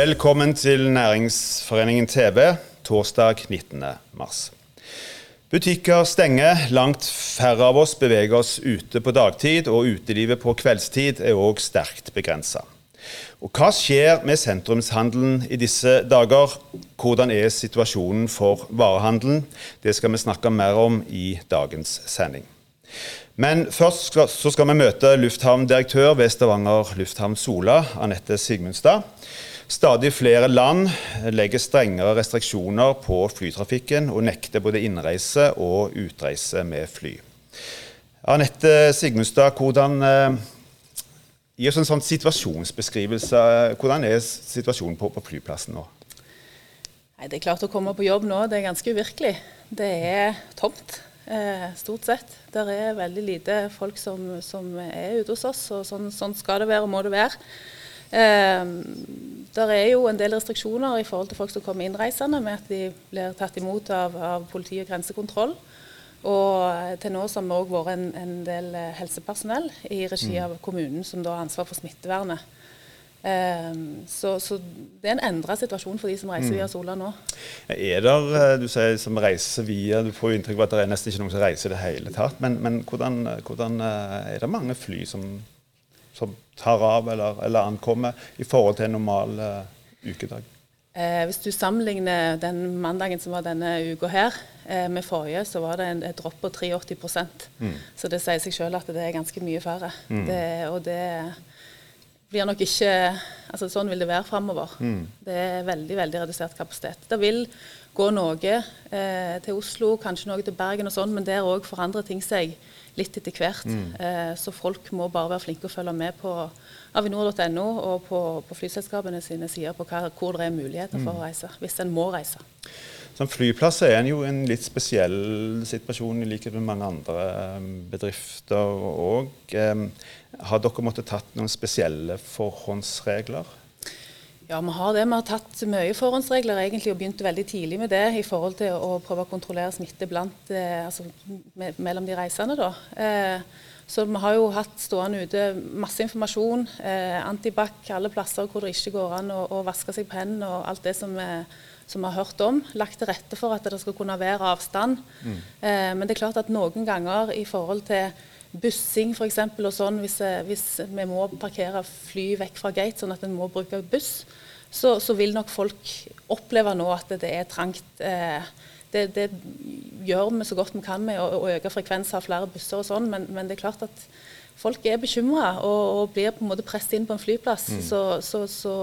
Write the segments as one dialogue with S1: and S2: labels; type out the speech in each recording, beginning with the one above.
S1: Velkommen til Næringsforeningen TV torsdag 19. mars. Butikker stenger, langt færre av oss beveger oss ute på dagtid, og utelivet på kveldstid er òg sterkt begrensa. Og hva skjer med sentrumshandelen i disse dager? Hvordan er situasjonen for varehandelen? Det skal vi snakke mer om i dagens sending. Men først skal, så skal vi møte lufthavndirektør ved Stavanger lufthavn Sola, Anette Sigmundstad. Stadig flere land legger strengere restriksjoner på flytrafikken og nekter både innreise og utreise med fly. Anette Sigmundstad, hvordan eh, Gi oss en sånn situasjonsbeskrivelse. Hvordan er situasjonen på, på flyplassen nå?
S2: Nei, det er klart Å komme på jobb nå det er ganske uvirkelig. Det er tomt, eh, stort sett. Det er veldig lite folk som, som er ute hos oss, og sånn, sånn skal det være og må det være. Eh, det er jo en del restriksjoner i forhold til folk som kommer innreisende, med at de blir tatt imot av, av politi og grensekontroll. Og til nå har vi òg vært en, en, del eh, helsepersonell i regi mm. av kommunen som da har ansvar for smittevernet. Um, så, så, det er en endra situasjon for de som reiser mm. via Sola nå.
S1: Er der, eh, du sier som reiser via, du får jo inntrykk av at det er nesten ikke noen som reiser i det hele tatt. Men, men hvordan, hvordan, er det mange fly som som tar av eller, eller ankommer i forhold til en normal uh, ukedag?
S2: Eh, hvis du sammenligner den mandagen som var denne uka her, eh, med forrige, så var det en, et dropp på 83 mm. Så det sier seg selv at det er ganske mye færre. Mm. Det, og det blir nok ikke altså Sånn vil det være framover. Mm. Det er veldig veldig redusert kapasitet. Det vil gå noe eh, til Oslo, kanskje noe til Bergen og sånn, men der òg forandrer ting seg litt etter hvert. Mm. Eh, så folk må bare være flinke og følge med på avinor.no og på, på, flyselskapene sine sider på hva, hvor det er muligheter for mm. å reise, hvis en må reise.
S1: Som flyplass er en jo en litt spesiell situasjon, i likhet med mange andre eh, bedrifter òg. Eh, har dere måttet tatt noen spesielle forhåndsregler?
S2: Ja, vi har det. Vi har tatt mye forhåndsregler egentlig, og begynte veldig tidlig med det i forhold til å prøve å kontrollere smitte blant, eh, altså, me mellom de reisende. Da. Eh, så vi har jo hatt stående ute masse informasjon. Eh, antibac alle plasser hvor det ikke går an å, å vaske seg på hendene og alt det som, eh, som vi har hørt om. Lagt til rette for at det skal kunne være avstand. Mm. Eh, men det er klart at noen ganger i forhold til bussing f.eks. og sånn, hvis, eh, hvis, vi må parkere fly vekk fra gate, sånn at en må bruke buss, så, så, vil nok folk oppleve nå at det er trangt. Eh, det, det, gjør vi så godt vi kan med å, å øke frekvens av flere busser og sånn, men, men, det er klart at folk er bekymra og, og, blir på en måte presset inn på en flyplass. Mm. Så, så, så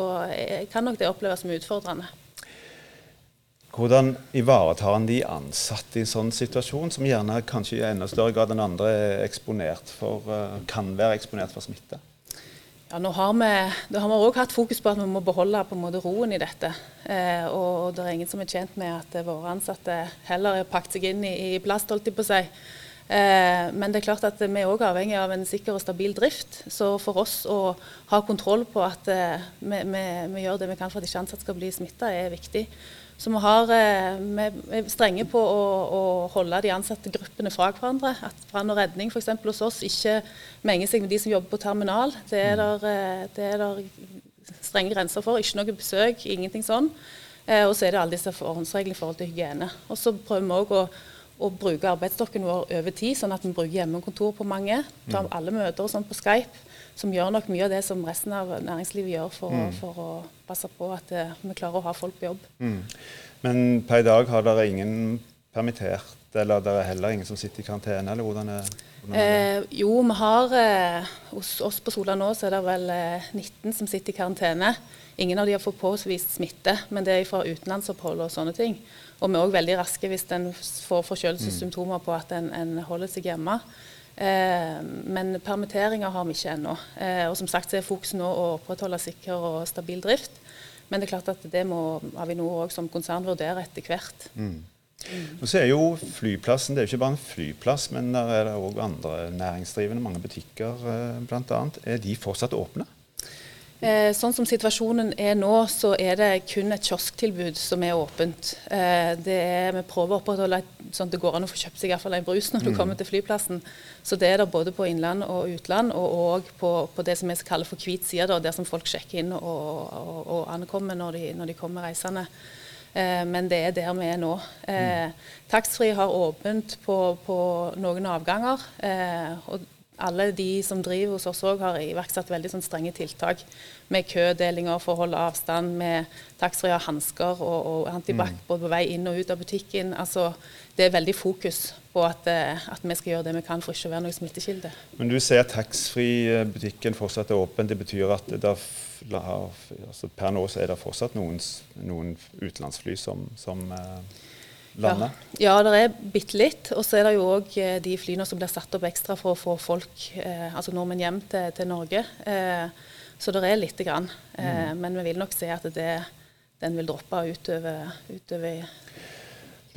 S2: kan nok det oppleves som utfordrende.
S1: Hvordan ivaretar han de ansatte i en sånn situasjon, som gjerne kanskje i enda større grad enn andre for, eh, kan være eksponert for smitte?
S2: Ja, nå har vi, da har vi også hatt fokus på at vi må beholde på en måte roen i dette. Eh, og det er ingen som er tjent med at våre ansatte heller har pakket seg inn i, i plast, holdt de på seg. Eh, men det er klart at vi er avhengig av en sikker og stabil drift. Så for oss å ha kontroll på at eh, vi, vi, vi, gjør det vi kan for at ikke ansatte skal bli smitta, er viktig. Så vi, har, eh, vi er strenge på å, å, holde de ansatte gruppene fra hverandre. At brann og redning f.eks. hos oss ikke menger seg med de som jobber på terminal. Det er mm. der, eh, det er der strenge grenser for. Ikke noe besøk, ingenting sånn. Eh, og så er det alle disse forhåndsreglene i forhold til hygiene. Og så prøver vi òg å, å, bruke arbeidsstokken vår over tid, sånn at vi bruker hjemmekontor på mange. Tar mm. alle møter og sånn på Skype som gjør nok mye av det som resten av næringslivet gjør for, mm. for å passe på at uh, vi klarer å ha folk på jobb. Mm.
S1: Men per i dag har dere ingen permittert, eller det er heller ingen som sitter i karantene? eller hvordan er,
S2: hvordan er det? Eh, jo, vi har eh, hos oss på Sola nå så er det vel eh, 19 som sitter i karantene. Ingen av de har fått påvist smitte, men det er fra utenlandsopphold og sånne ting. Og vi er òg veldig raske hvis en får forkjølelsessymptomer på at en, en holder seg hjemme. Eh, men permitteringer har vi ikke ennå. Eh, og som sagt så er fokuset nå å opprettholde sikker og stabil drift. Men det er klart at det må Avinor òg som konsern vurdere etter hvert. Mm.
S1: Og så er jo flyplassen det er jo ikke bare en flyplass, men der er det òg andre næringsdrivende, mange butikker eh, bl.a. Er de fortsatt åpne?
S2: Eh, sånn som situasjonen er nå, så er det kun et kiosktilbud som er åpent. Eh, er, vi prøver å opprettholde sånn at det går an å få kjøpt seg i hvert fall en brus når du mm. kommer til flyplassen. Så det er det både på innland og utland, og òg på, på, det som vi kaller for hvit side, der som folk sjekker inn og, og, og ankommer når de, når de kommer reisende. Eh, men det er der vi er nå. Eh, Taxfree har åpent på, på noen avganger. Eh, og alle de som driver hos oss òg, har iverksatt veldig sånn strenge tiltak med kødelinger for å holde avstand, med taxfree hansker og, og antibac mm. både på vei inn og ut av butikken. Altså, det er veldig fokus på at, eh, at, vi skal gjøre det vi kan for ikke å være noen smittekilde.
S1: Men du sier taxfree-butikken fortsatt er åpen. Det betyr at det altså per nå så er det fortsatt noen, noen utenlandsfly som, som eh, landet?
S2: Ja, ja det er bitte litt. Og så er det jo òg eh, de flyene som blir satt opp ekstra for å få folk, eh, altså nordmenn hjem til, til Norge. Eh, så det er lite grann. Eh, mm. Men vi vil nok se at det, den vil droppe utover, utover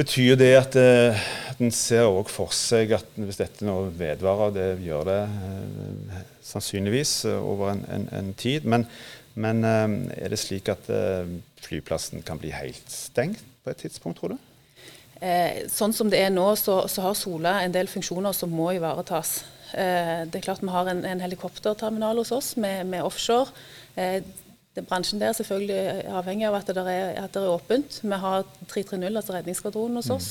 S1: Betyr det at, eh, at en ser også for seg at hvis dette nå vedvarer, det gjør det eh, sannsynligvis over en, en, en tid, men, men er det slik at flyplassen kan bli helt stengt på et tidspunkt, tror du?
S2: Eh, sånn som det er nå, så, så, har Sola en del funksjoner som må ivaretas. Eh, det er klart Vi har en, en helikopterterminal hos oss med, med offshore. Eh, det, bransjen der er selvfølgelig avhengig av at det er, at det er åpent. Vi har 330, altså redningsskvadronen hos mm. oss.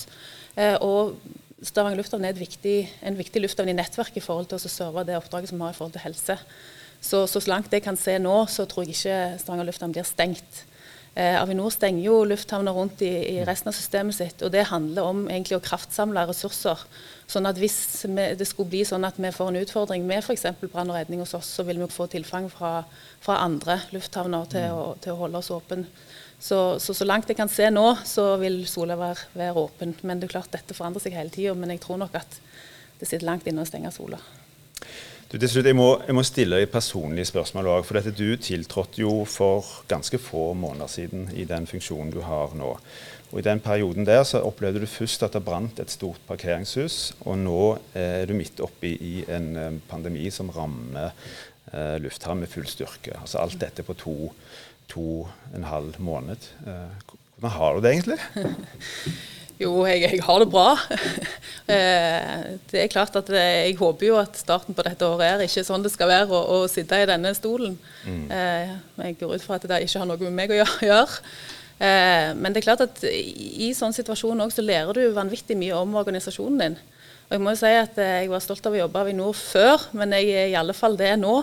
S2: Eh, og Stavanger lufthavn er viktig, en viktig lufthavn i nettverket i forhold til å serve det oppdraget som vi har i forhold til helse. Så, så, så langt jeg kan se nå, så tror jeg ikke Stavanger lufthavn blir stengt. Eh, Avinor stenger jo lufthavner rundt i, i, resten av systemet sitt. og Det handler om egentlig å kraftsamle ressurser. sånn at Hvis vi, det skulle bli sånn at vi får en utfordring med f.eks. brann og redning hos oss, så vil vi få tilfang fra, fra andre lufthavner til, mm. å, til å holde oss åpne. Så, så, så langt jeg kan se nå, så vil Sola være, være åpen. Men det er klart dette forandrer seg hele tida. Men jeg tror nok at det sitter langt inne å stenge Sola.
S1: Du, til slutt, jeg må, jeg må stille deg personlig spørsmål òg. For dette, du tiltrådte jo for ganske få måneder siden i den funksjonen du har nå. Og I den perioden der så opplevde du først at det brant et stort parkeringshus. Og nå er du midt oppi i en eh, pandemi som rammer eh, lufthavn med full styrke. Altså alt dette på to, to en halv måned. Eh, hvordan har du det egentlig?
S2: Jo, jeg, jeg, har det bra. Eh, det er klart at jeg håper jo at starten på dette året er ikke sånn det skal være å, å sitte i denne stolen. Mm. Eh, jeg går ut fra at det ikke har noe med meg å gjøre. Eh, men det er klart at i sånn situasjon også, så lærer du vanvittig mye om organisasjonen din. Og Jeg må jo si at jeg var stolt av å jobbe i Avinor før, men jeg er i alle fall det nå.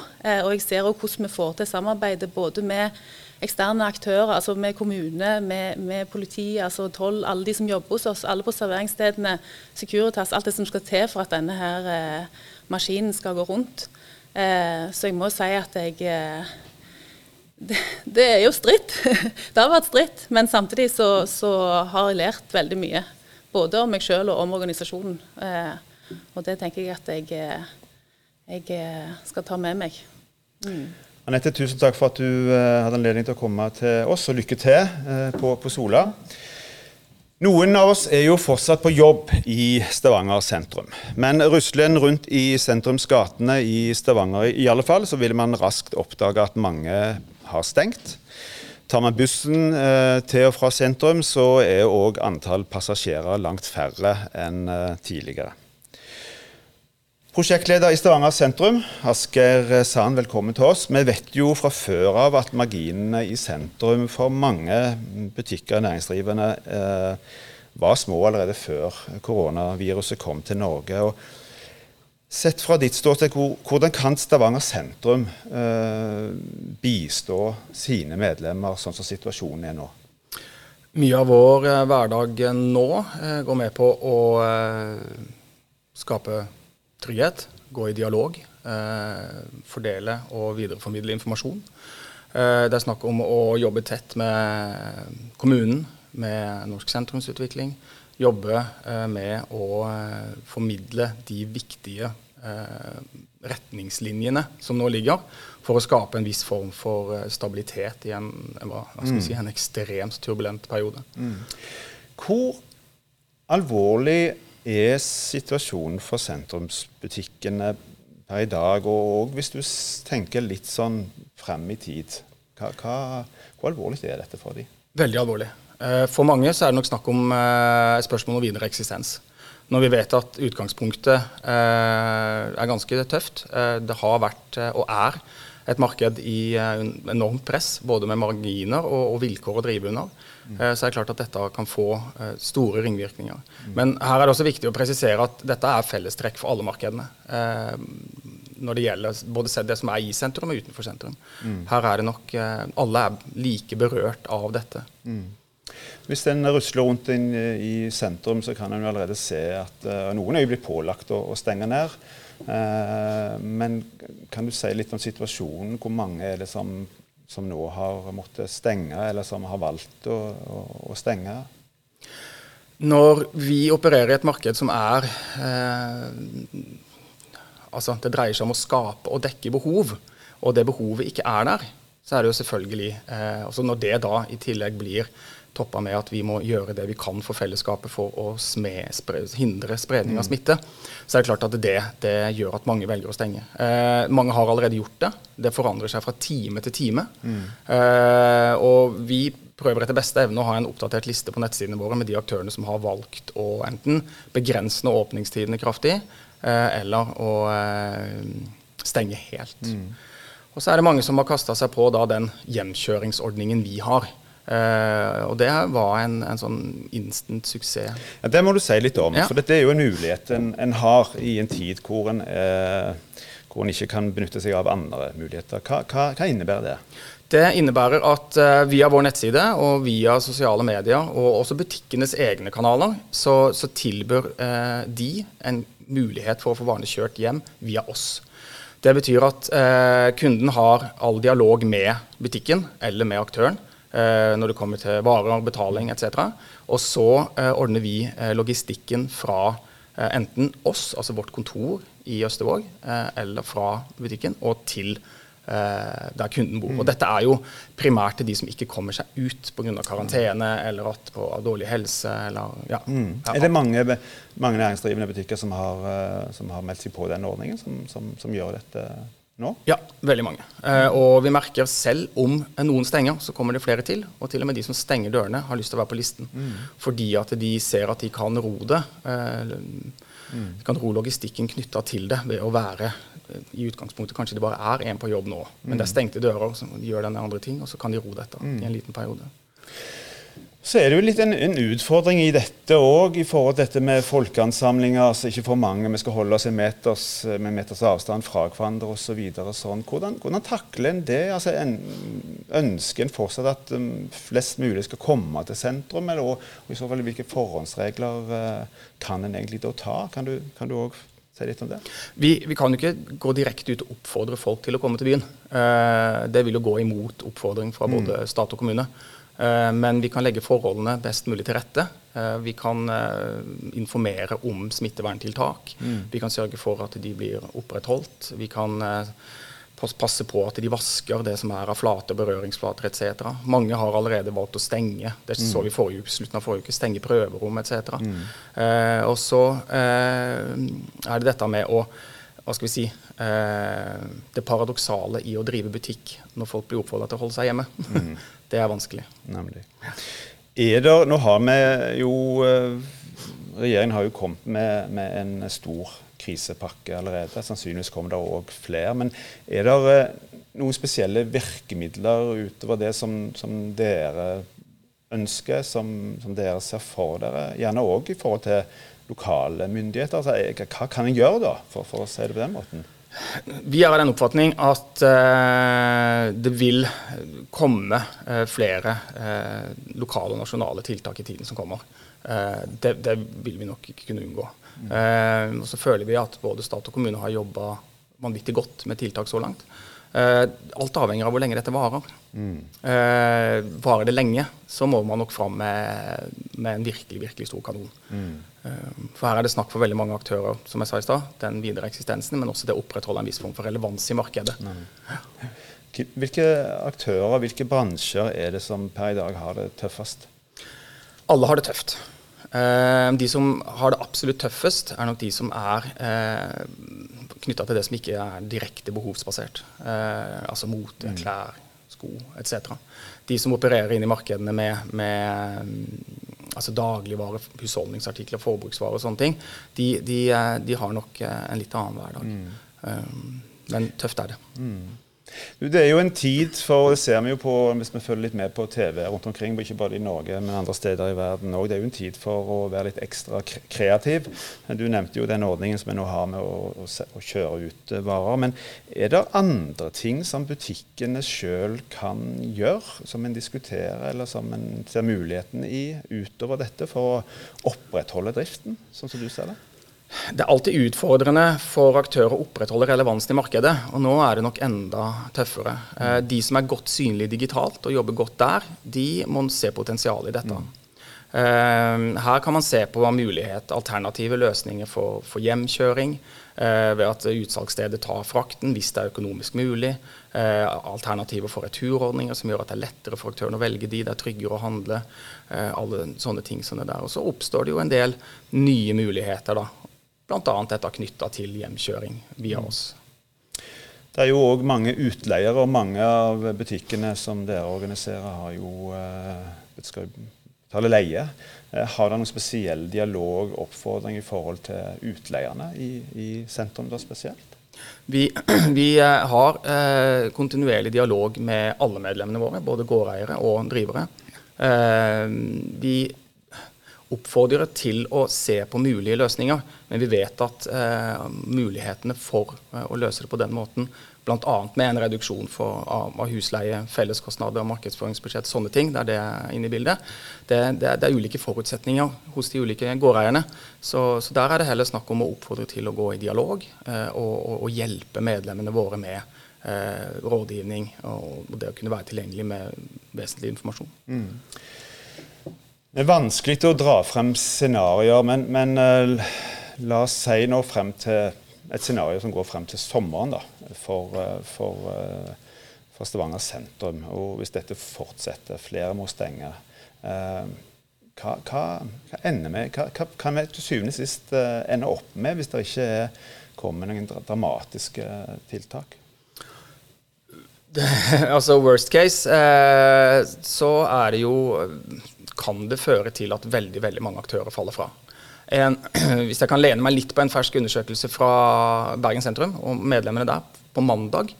S2: Og jeg ser også hvordan vi får til samarbeidet både med eksterne aktører, altså med kommune, med, med politi, altså toll, alle de som jobber hos oss, alle på serveringsstedene, Securitas, alt det som skal til for at denne her eh, maskinen skal gå rundt. Eh, så jeg må si at jeg eh, det, det, er jo stritt. det har vært stritt, men samtidig så, så, har jeg lært veldig mye. Både om meg sjøl og om organisasjonen. Eh, og det tenker jeg at jeg, eh, jeg eh, skal ta med meg. Mm.
S1: Anette, tusen takk for at du uh, hadde anledning til å komme til oss, og lykke til uh, på, på, Sola. Noen av oss er jo fortsatt på jobb i Stavanger sentrum. Men rusler en rundt i sentrumsgatene i Stavanger i alle fall, så vil man raskt oppdage at mange har stengt. Tar man bussen eh, til og fra sentrum, så er òg antall passasjerer langt færre enn tidligere. Prosjektleder i Stavanger sentrum, Asker Sand, velkommen til oss. Vi vet jo fra før av at marginene i sentrum for mange butikker og næringsdrivende eh, var små allerede før koronaviruset kom til Norge. Og sett fra ditt ståsted, hvordan kan Stavanger sentrum eh, bistå sine medlemmer sånn som situasjonen er nå?
S3: Mye av vår eh, hverdag nå eh, går med på å eh, skape trygghet, gå i dialog, eh, fordele og videreformidle informasjon. Eh, det er snakk om å jobbe tett med kommunen, med Norsk sentrumsutvikling. Jobbe eh, med å formidle de viktige retningslinjene som nå ligger, for å skape en viss form for stabilitet i en, hva si, en ekstremt turbulent periode. Mm.
S1: Hvor alvorlig er situasjonen for sentrumsbutikkene per i dag? Og hvis du tenker litt sånn frem i tid, hva, hva, hvor alvorlig er dette for dem?
S3: Veldig alvorlig. Eh, for mange så er det nok snakk om eh, spørsmål om videre eksistens. Når vi vet at utgangspunktet eh, er ganske tøft. Det har vært og er et marked i eh, enormt press, både med marginer og, og vilkår å drive under. Mm. Så er det klart at dette kan få store ringvirkninger. Mm. Men her er det også viktig å presisere at dette er fellestrekk for alle markedene. Når det gjelder både det som er i sentrum og utenfor sentrum. Mm. Her er det nok Alle er like berørt av dette. Mm.
S1: Hvis en rusler rundt inn i sentrum, så kan en allerede se at noen er blitt pålagt å, å stenge ned. Uh, men kan du si litt om situasjonen? Hvor mange er det som, som nå har måttet stenge, eller som har valgt å, å, å stenge?
S3: Når vi opererer i et marked som er eh, Altså, det dreier seg om å skape og dekke behov, og det behovet ikke er der, så er det jo selvfølgelig eh, altså Når det da i tillegg blir toppa med at vi må gjøre det vi kan for fellesskapet for å sme, spre, hindre spredning av mm. smitte, så er det klart at det, det gjør at mange velger å stenge. Eh, mange har allerede gjort det. Det forandrer seg fra time til time. Mm. Eh, og vi prøver etter beste evne å ha en oppdatert liste på nettsidene våre med de aktørene som har valgt å enten begrense åpningstidene kraftig, eh, eller å eh, stenge helt. Mm. Og så er det mange som har kasta seg på da, den hjemkjøringsordningen vi har. Uh, og det var en, en sånn instant suksess.
S1: Ja, det må du si litt om. Ja. For dette er jo en mulighet en, en har i en tid hvor en, uh, hvor en, ikke kan benytte seg av andre muligheter. Hva, hva, hva innebærer det?
S3: Det innebærer at uh, via vår nettside og via sosiale medier, og også butikkenes egne kanaler, så, så tilbyr de en mulighet for å få varene kjørt hjem via oss. Det betyr at kunden har all dialog med butikken eller med aktøren når det kommer til varer, betaling etc. Og så eh, ordner vi eh, logistikken fra enten oss, altså vårt kontor i Østervåg, eller fra butikken og til der kunden bor. Mm. Og dette er jo primært til de som ikke kommer seg ut pga. karantene eller at på dårlig helse. Eller, ja.
S1: mm. Er det mange, mange, næringsdrivende butikker som har, som har, meldt seg på den ordningen, som, som, som gjør dette? Nå?
S3: Ja, veldig mange. Eh, og vi merker selv om noen stenger, så kommer det flere til. Og til og med de som stenger dørene, har lyst til å være på listen. Mm. Fordi at de ser at de kan ro det. Eh, mm. De kan ro logistikken knytta til det ved å være eh, i utgangspunktet Kanskje det bare er én på jobb nå, men det er mm. stengte dører, så de gjør denne andre ting, og så kan de ro dette i en mm. liten periode.
S1: Så er det jo litt en, en utfordring i dette òg, i forhold til dette med folkeansamlinger. altså Ikke for mange, vi skal holde oss en meters, med meters avstand fra hverandre osv. Så sånn. Hvordan, hvordan takler en det? Altså, en, ønsker en fortsatt at um, flest mulig skal komme til sentrum? Eller, og, og, i så fall hvilke forhåndsregler uh, kan en egentlig da ta? Kan du òg si litt om det?
S3: Vi, vi, kan jo ikke gå direkte ut og oppfordre folk til å komme til byen. Uh, det vil jo gå imot oppfordring fra mm. både stat og kommune. Eh, men vi kan legge forholdene best mulig til rette. Eh, vi kan eh, informere om smitteverntiltak. Mm. Vi kan sørge for at de blir opprettholdt. Vi kan passe på at de vasker det som er av flate berøringsflater etc. Mange har allerede valgt å stenge. Det så vi i slutten av forrige uke. Stenge prøverom etc. Mm. Eh, og så eh, er det dette med å hva skal vi si, eh, det paradoksale i å drive butikk når folk blir oppfordret til å holde seg hjemme. Mm. det er vanskelig.
S1: Nemlig. Er det, nå har vi jo eh, Regjeringen har jo kommet med, med en stor krisepakke allerede. Sannsynligvis kommer det òg flere. Men er det eh, noen spesielle virkemidler utover det som, som dere ønsker, som, som, dere ser for dere? Gjerne òg i forhold til lokale myndigheter. Altså, hva kan en gjøre da, for, for å si det på den måten?
S3: Vi er av den oppfatning at uh, det vil komme uh, flere uh, lokale og nasjonale tiltak i tiden som kommer. Det, det, vil vi nok ikke kunne unngå. og så føler vi at både stat og kommune har jobba vanvittig godt med tiltak så langt. alt avhenger av hvor lenge dette varer. Mm. varer det lenge, så må man nok fram med, med en virkelig, virkelig stor kanon. Mm. Eh, for her er det snakk for veldig mange aktører, som jeg sa i stad. Den videre eksistensen, men også det å opprettholde en viss form for relevans i markedet.
S1: Hvilke aktører, hvilke bransjer er det som per i dag har det tøffest?
S3: Alle har det tøft. Eh, de som har det absolutt tøffest, er nok de som er eh, knytta til det som ikke er direkte behovsbasert. Altså mote, mm. klær, sko etc. De som opererer inn i markedene med, med altså dagligvare, husholdningsartikler, forbruksvarer og sånne ting, de, de, de har nok en litt annen hverdag. Mm. Men tøft er det. Mm.
S1: Det er jo en tid for, det ser vi jo på hvis vi følger litt med på TV rundt omkring, ikke bare i Norge, men andre steder i verden òg. Det er jo en tid for å være litt ekstra kreativ. Du nevnte jo den ordningen som vi nå har med å, å, å kjøre ut varer. Men er det andre ting som butikkene sjøl kan gjøre, som en diskuterer, eller som en ser muligheten i utover dette, for å opprettholde driften, sånn som du ser det?
S3: Det er alltid utfordrende for aktører å opprettholde relevansen i markedet. Og nå er det nok enda tøffere. Eh, de som er godt synlige digitalt og jobber godt der, de må se potensialet i dette. Mm. Her kan man se på mulighet, alternative løsninger for, for hjemkjøring. Eh, ved at utsalgsstedet tar frakten hvis det er økonomisk mulig. Alternativer for returordninger som gjør at det er lettere for aktørene å velge de. Det er tryggere å handle. Alle sånne ting som det der. Og så oppstår det jo en del nye muligheter. da, Bl.a. dette knytta til hjemkjøring via mm. oss.
S1: Det er jo òg mange utleiere, og mange av butikkene som dere organiserer, har jo eh, skal betale leie. Eh, har dere noen spesiell dialog, oppfordring i forhold til utleierne i, i sentrum da spesielt?
S3: Vi, vi eh, har eh, kontinuerlig dialog med alle medlemmene våre, både gårdeiere og drivere. Eh, vi oppfordrer til å se på mulige løsninger. Men vi vet at eh, mulighetene for eh, å løse det på den måten, bl.a. med en reduksjon for, av, av, husleie, felleskostnader, markedsføringsbudsjett, sånne ting, det er inne i bildet, det, det, det er ulike forutsetninger hos de ulike gårdeierne. Så, så, der er det heller snakk om å oppfordre til å gå i dialog eh, og, og, og, hjelpe medlemmene våre med eh, rådgivning og, og, det å kunne være tilgjengelig med vesentlig informasjon. Mm.
S1: Det er vanskelig å dra frem scenarioer, men, men uh, la oss si nå frem til et scenario som går frem til sommeren da, for, uh, for, uh, for, Stavanger sentrum. Og hvis dette fortsetter, flere må stenge. Hva, hva, hva, ender vi, hva, hva kan vi til syvende og sist ende opp med hvis det ikke er, kommer noen dramatiske tiltak?
S3: Altså Worst case, så er det jo kan det føre til at veldig, veldig mange aktører faller fra. En, hvis jeg kan lene meg litt på en fersk undersøkelse fra Bergen sentrum og medlemmene der på mandag,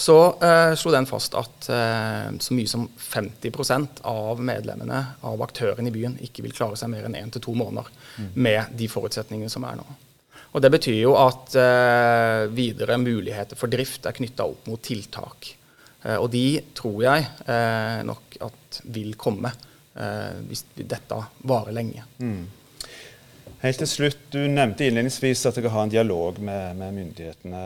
S3: så eh, slo den fast at eh, så mye som 50% av medlemmene av aktørene i byen ikke vil klare seg mer enn én til to måneder mm. med de forutsetningene som er nå. Og Det betyr jo at eh, videre muligheter for drift er knytta opp mot tiltak. Eh, og de tror jeg eh, nok at vil komme hvis dette varer lenge. Mm.
S1: Helt til slutt, Du nevnte innledningsvis at dere har en dialog med, med myndighetene,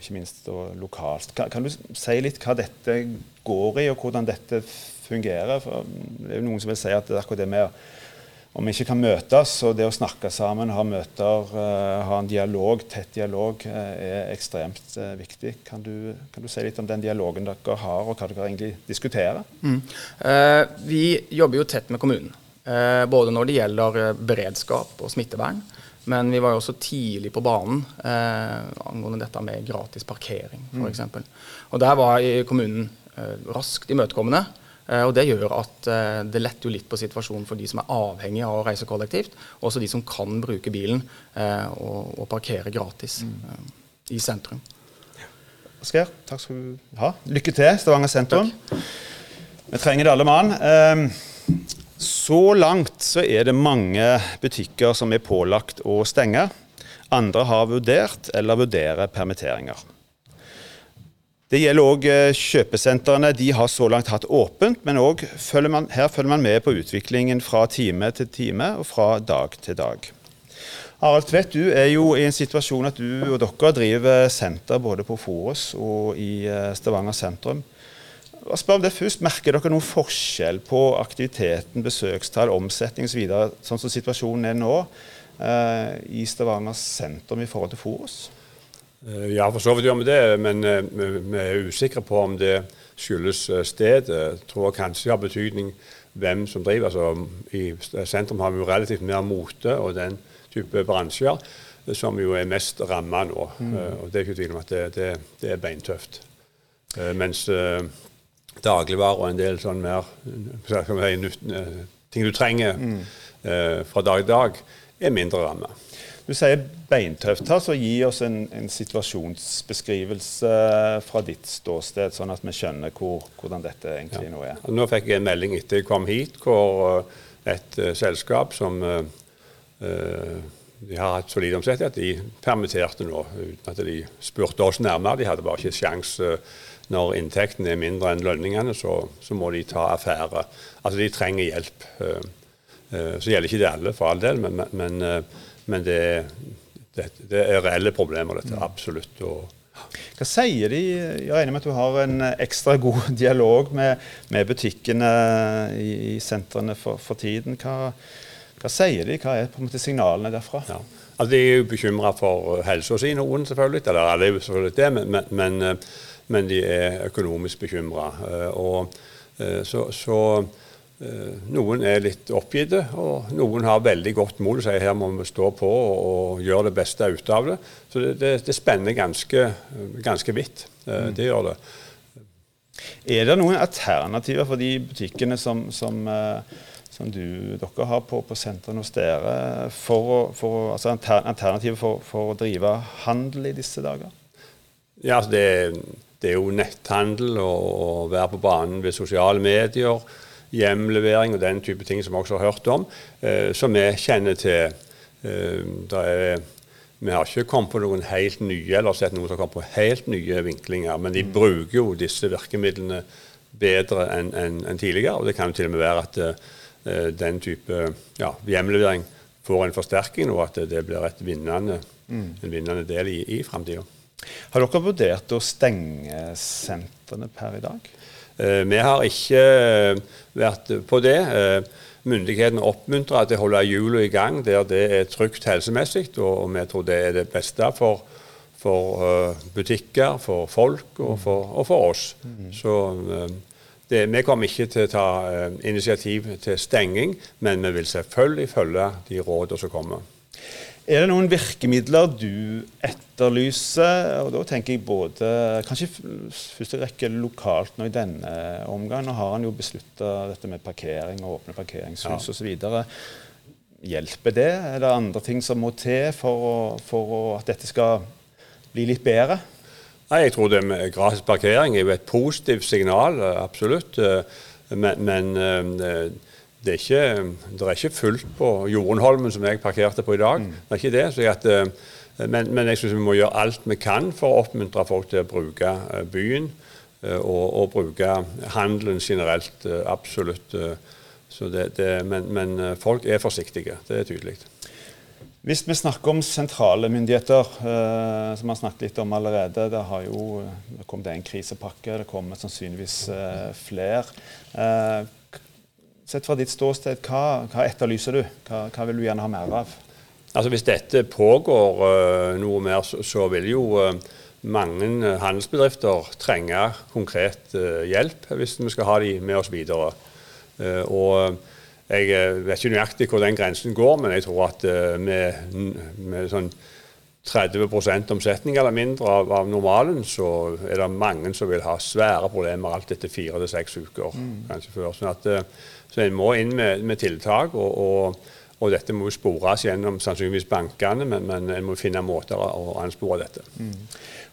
S1: ikke minst lokalt. Kan, kan, du si litt hva dette går i, og hvordan dette fungerer? For det er jo Noen som vil si at det er akkurat det med om vi ikke kan møtes, og det å snakke sammen, ha møter, uh, ha en dialog, tett dialog, uh, er ekstremt uh, viktig. Kan du, kan du, si litt om den dialogen dere har, og hva dere egentlig diskuterer? Mm.
S3: vi jobber jo tett med kommunen, både når det gjelder beredskap og smittevern. Men vi var jo også tidlig på banen angående dette med gratis parkering, f.eks. Mm. Og der var kommunen raskt imøtekommende. Eh, og Det gjør at eh, det letter jo litt på situasjonen for de som er avhengige av å reise kollektivt. Også de som kan bruke bilen eh, og, og parkere gratis mm. i sentrum.
S1: Asgeir, takk skal du ha. Lykke til, Stavanger sentrum. Takk. Vi trenger det alle mann. Ehm, så langt så er det mange butikker som er pålagt å stenge. Andre har vurdert eller vurderer permitteringer. Det gjelder òg eh, kjøpesentrene. De har så langt hatt åpent, men følger man, her følger man med på utviklingen fra time til time og fra dag til dag. Harald Tvedt, du er jo i en situasjon at du og dere driver senter både på Forus og i eh, Stavanger sentrum. Jeg spør om det først. Merker dere noen forskjell på aktiviteten, besøkstall, omsetning osv., så sånn som situasjonen er nå eh, i Stavanger sentrum i forhold til Forus?
S4: Eh, ja, for så vidt gjør vi det, men eh, vi er usikre på om det skyldes eh, stedet. Jeg tror kanskje det har betydning hvem som driver. Altså, I sentrum har vi jo relativt mer mote og den type bransjer som jo er mest ramma nå. Mm. og Det er ikke tvil om at det, det, det er beintøft. mens dagligvarer og en del sånn mer si, ting du trenger mm. fra dag til dag, er mindre ramme.
S1: Du sier beintøft her, så gi oss en, en, situasjonsbeskrivelse fra ditt ståsted, sånn at vi skjønner hvor, hvordan dette egentlig ja. nå er.
S4: Nå fikk jeg en melding etter jeg kom hit, hvor uh, et uh, selskap som uh, de har hatt solid omsetning, at de permitterte nå uten at de spurte oss nærmere. De hadde bare ikke sjanse når inntekten er mindre enn lønningene, så, så, må de ta affære. Altså de trenger hjelp. Så gjelder ikke det alle, for all del, men, men men det, det, det er reelle problemer, dette. Mm. Absolutt.
S1: hva sier de? Jeg regner med at du har en ekstra god dialog med, med butikkene i, i sentrene for, for tiden. Hva, hva, sier de? Hva er på en måte signalene derfra?
S4: Ja. Altså, de er jo bekymra for helsa si, noen selvfølgelig. Eller alle er jo selvfølgelig det, men, men, men de er økonomisk bekymra. Eh, eh, så, så Eh, noen er litt oppgitte, og noen har veldig godt mot og sier her må vi stå på og, gjøre det beste ut av det. Så det, det, det spenner ganske, ganske vidt. Eh, mm. Det gjør det.
S1: Er det noen alternativer for de butikkene som, som, eh, som du, dere har på, på sentrene hos dere, for, for, altså alternativer for, for, å drive handel i disse dager?
S4: Ja, altså det, det, er jo netthandel og, være på banen ved sosiale medier hjemlevering og den type ting som vi også har hørt om, eh, som vi kjenner til. Eh, er, vi har ikke kommet på noen helt nye eller sett noen som har kommet på helt nye vinklinger, men de mm. bruker jo disse virkemidlene bedre enn en, en tidligere. og Det kan jo til og med være at uh, den type ja, hjemlevering får en forsterking, og at det blir vinnende, mm. en vinnende del i, i framtida.
S1: Har dere vurdert å stenge sentrene per i dag?
S4: Eh, vi har ikke eh, vært på det. Eh, myndighetene oppmuntrer til å holde hjulene i gang der det er trygt helsemessig, og vi tror det er det beste for, for butikker, for folk og for, og for oss. Så det, vi kommer ikke til å ta initiativ til stenging, men vi vil selvfølgelig følge de rådene som kommer.
S1: Er det noen virkemidler du etterlyser? Og da tenker jeg både Kanskje første rekke lokalt nå i denne omgang. Nå har han jo beslutta dette med parkering og åpne parkeringshus ja. osv. Hjelper det? Er det andre ting som må til for, for at dette skal bli litt bedre?
S4: Nei, Jeg tror det med gratis parkering er jo et positivt signal, absolutt. Men, men det er, ikke, det er ikke fullt på Jorunholmen, som jeg parkerte på i dag. Mm. Det er ikke det. At, eh, men, men, jeg syns vi må gjøre alt vi kan for å oppmuntre folk til å bruke eh, byen. Eh, og, og bruke handelen generelt. Absolutt. Det, det, men, men, folk er forsiktige. Det er tydelig.
S1: Hvis vi snakker om sentrale myndigheter, eh, som vi har snakket litt om allerede Det har jo det kommet en krisepakke, det kommer sannsynligvis eh, flere. Eh, Sett fra ditt ståsted, hva, hva etterlyser du? Hva, hva, vil du gjerne ha mer av?
S4: Altså Hvis dette pågår uh, noe mer, så, så vil jo uh, mange handelsbedrifter trenge konkret uh, hjelp hvis vi skal ha de med oss videre. og jeg vet ikke nøyaktig hvor den grensen går, men jeg tror at med, med sånn 30% omsetning eller mindre av, av, normalen, så er det mange som vil ha svære problemer alt etter fire til seks uker. Mm. kanskje før. Sånn at så en må inn med, med tiltak. og, og, og dette må spores gjennom sannsynligvis bankene, men, men en må finne måter å anspore dette. Mm.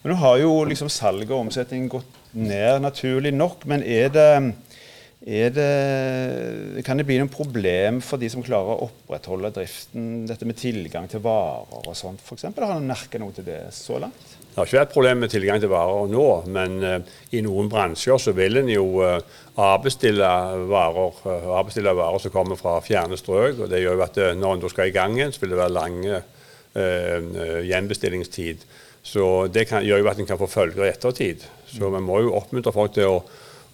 S1: Men Nå har jo liksom salget og omsetningen gått ned, naturlig nok. Men er det, er det, kan det bli noe problem for de som klarer å opprettholde driften? Dette med tilgang til varer og sånt, f.eks. Har en merka noe til det så langt?
S4: Det har ikke vært problem med tilgang til varer nå, men uh, i noen bransjer så vil en jo uh, avbestille varer, uh, avbestille varer som kommer fra fjerne strøk. og Det gjør jo at når en skal i gang igjen, så vil det være lang gjenbestillingstid. Så Det kan, gjør jo at en kan få følger i ettertid. Så vi må jo oppmuntre folk til å,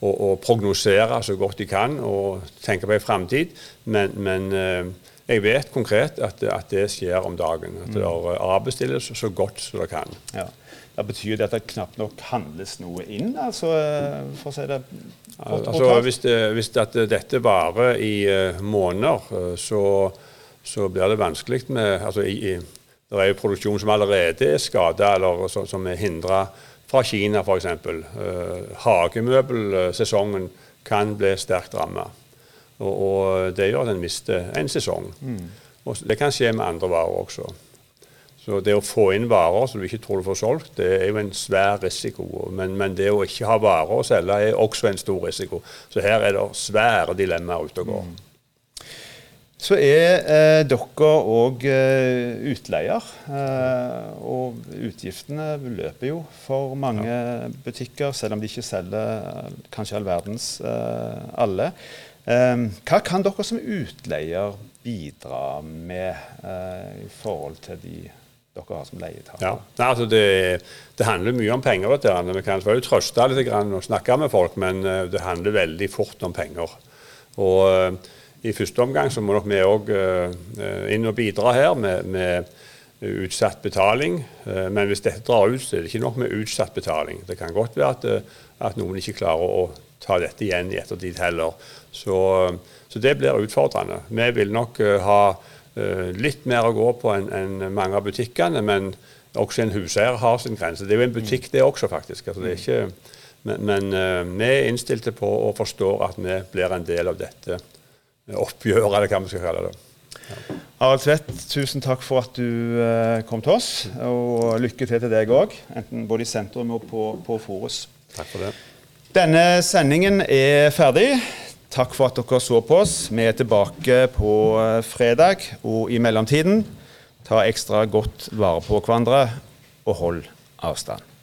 S4: å, å prognosere så godt de kan og tenke på en framtid. Men, men jeg vet konkret at, at, det skjer om dagen. At det avbestilles så godt som det kan.
S1: Ja. Da betyr det at det knapt nok handles noe inn, altså, for å si det
S4: altså, Hvis, det, hvis det, dette varer i uh, måneder, uh, så, så, blir det vanskelig med altså, i, i, Det er jo produksjon som allerede er skada, eller så, som er hindra fra Kina f.eks. Uh, hagemøbelsesongen kan bli sterkt ramma. Og, og det gjør at en mister en sesong. Og det kan skje med andre varer også. Så det å få inn varer som du ikke tror du får solgt, det er jo en svær risiko. Men, men det å ikke ha varer å selge er også en stor risiko. Så her er det svære dilemmaer ute og går.
S1: Så er eh, dere òg eh, utleier, eh, og utgiftene løper jo for mange butikker, selv om de ikke selger eh, kanskje all verdens eh, alle. Eh, hva kan dere som utleier bidra med eh, i forhold til de dere har som leietakere?
S4: Ja. Altså det, det handler mye om penger. Vet her. Vi kan selvfølgelig trøste litt og snakke med folk, men eh, det handler veldig fort om penger. Og eh, I første omgang så må nok vi òg inn og bidra her med, med utsatt betaling. Men hvis dette drar ut, så er det ikke nok med utsatt betaling. Det kan godt være at, at noen ikke klarer å ta dette igjen i ettertid heller. Så, så det blir utfordrende. Vi vil nok eh, ha eh, litt mer å gå på enn en mange av butikkene, men også en huseier har sin grense. Det er jo en butikk det også, faktisk. Altså, det er ikke, men men eh, vi er innstilte på og forstår at vi blir en del av dette oppgjøret, eller hva vi skal kalle det.
S1: Harald Tvedt, tusen takk for at du eh, kom til oss, og lykke til til deg òg, enten både i sentrum og på, på Forus.
S4: Takk for det.
S1: Denne sendingen er ferdig. Takk for at dere så på oss. Vi er tilbake på eh, fredag, og i mellomtiden ta ekstra godt vare på hverandre og hold avstand.